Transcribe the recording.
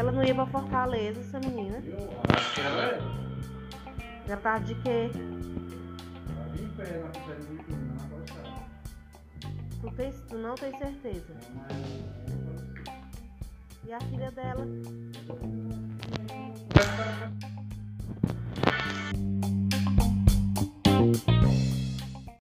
Ela não ia pra Fortaleza, essa menina. Eu acho que ela é. Já tá de quê? Tu, tem, tu não tem certeza. E a filha dela?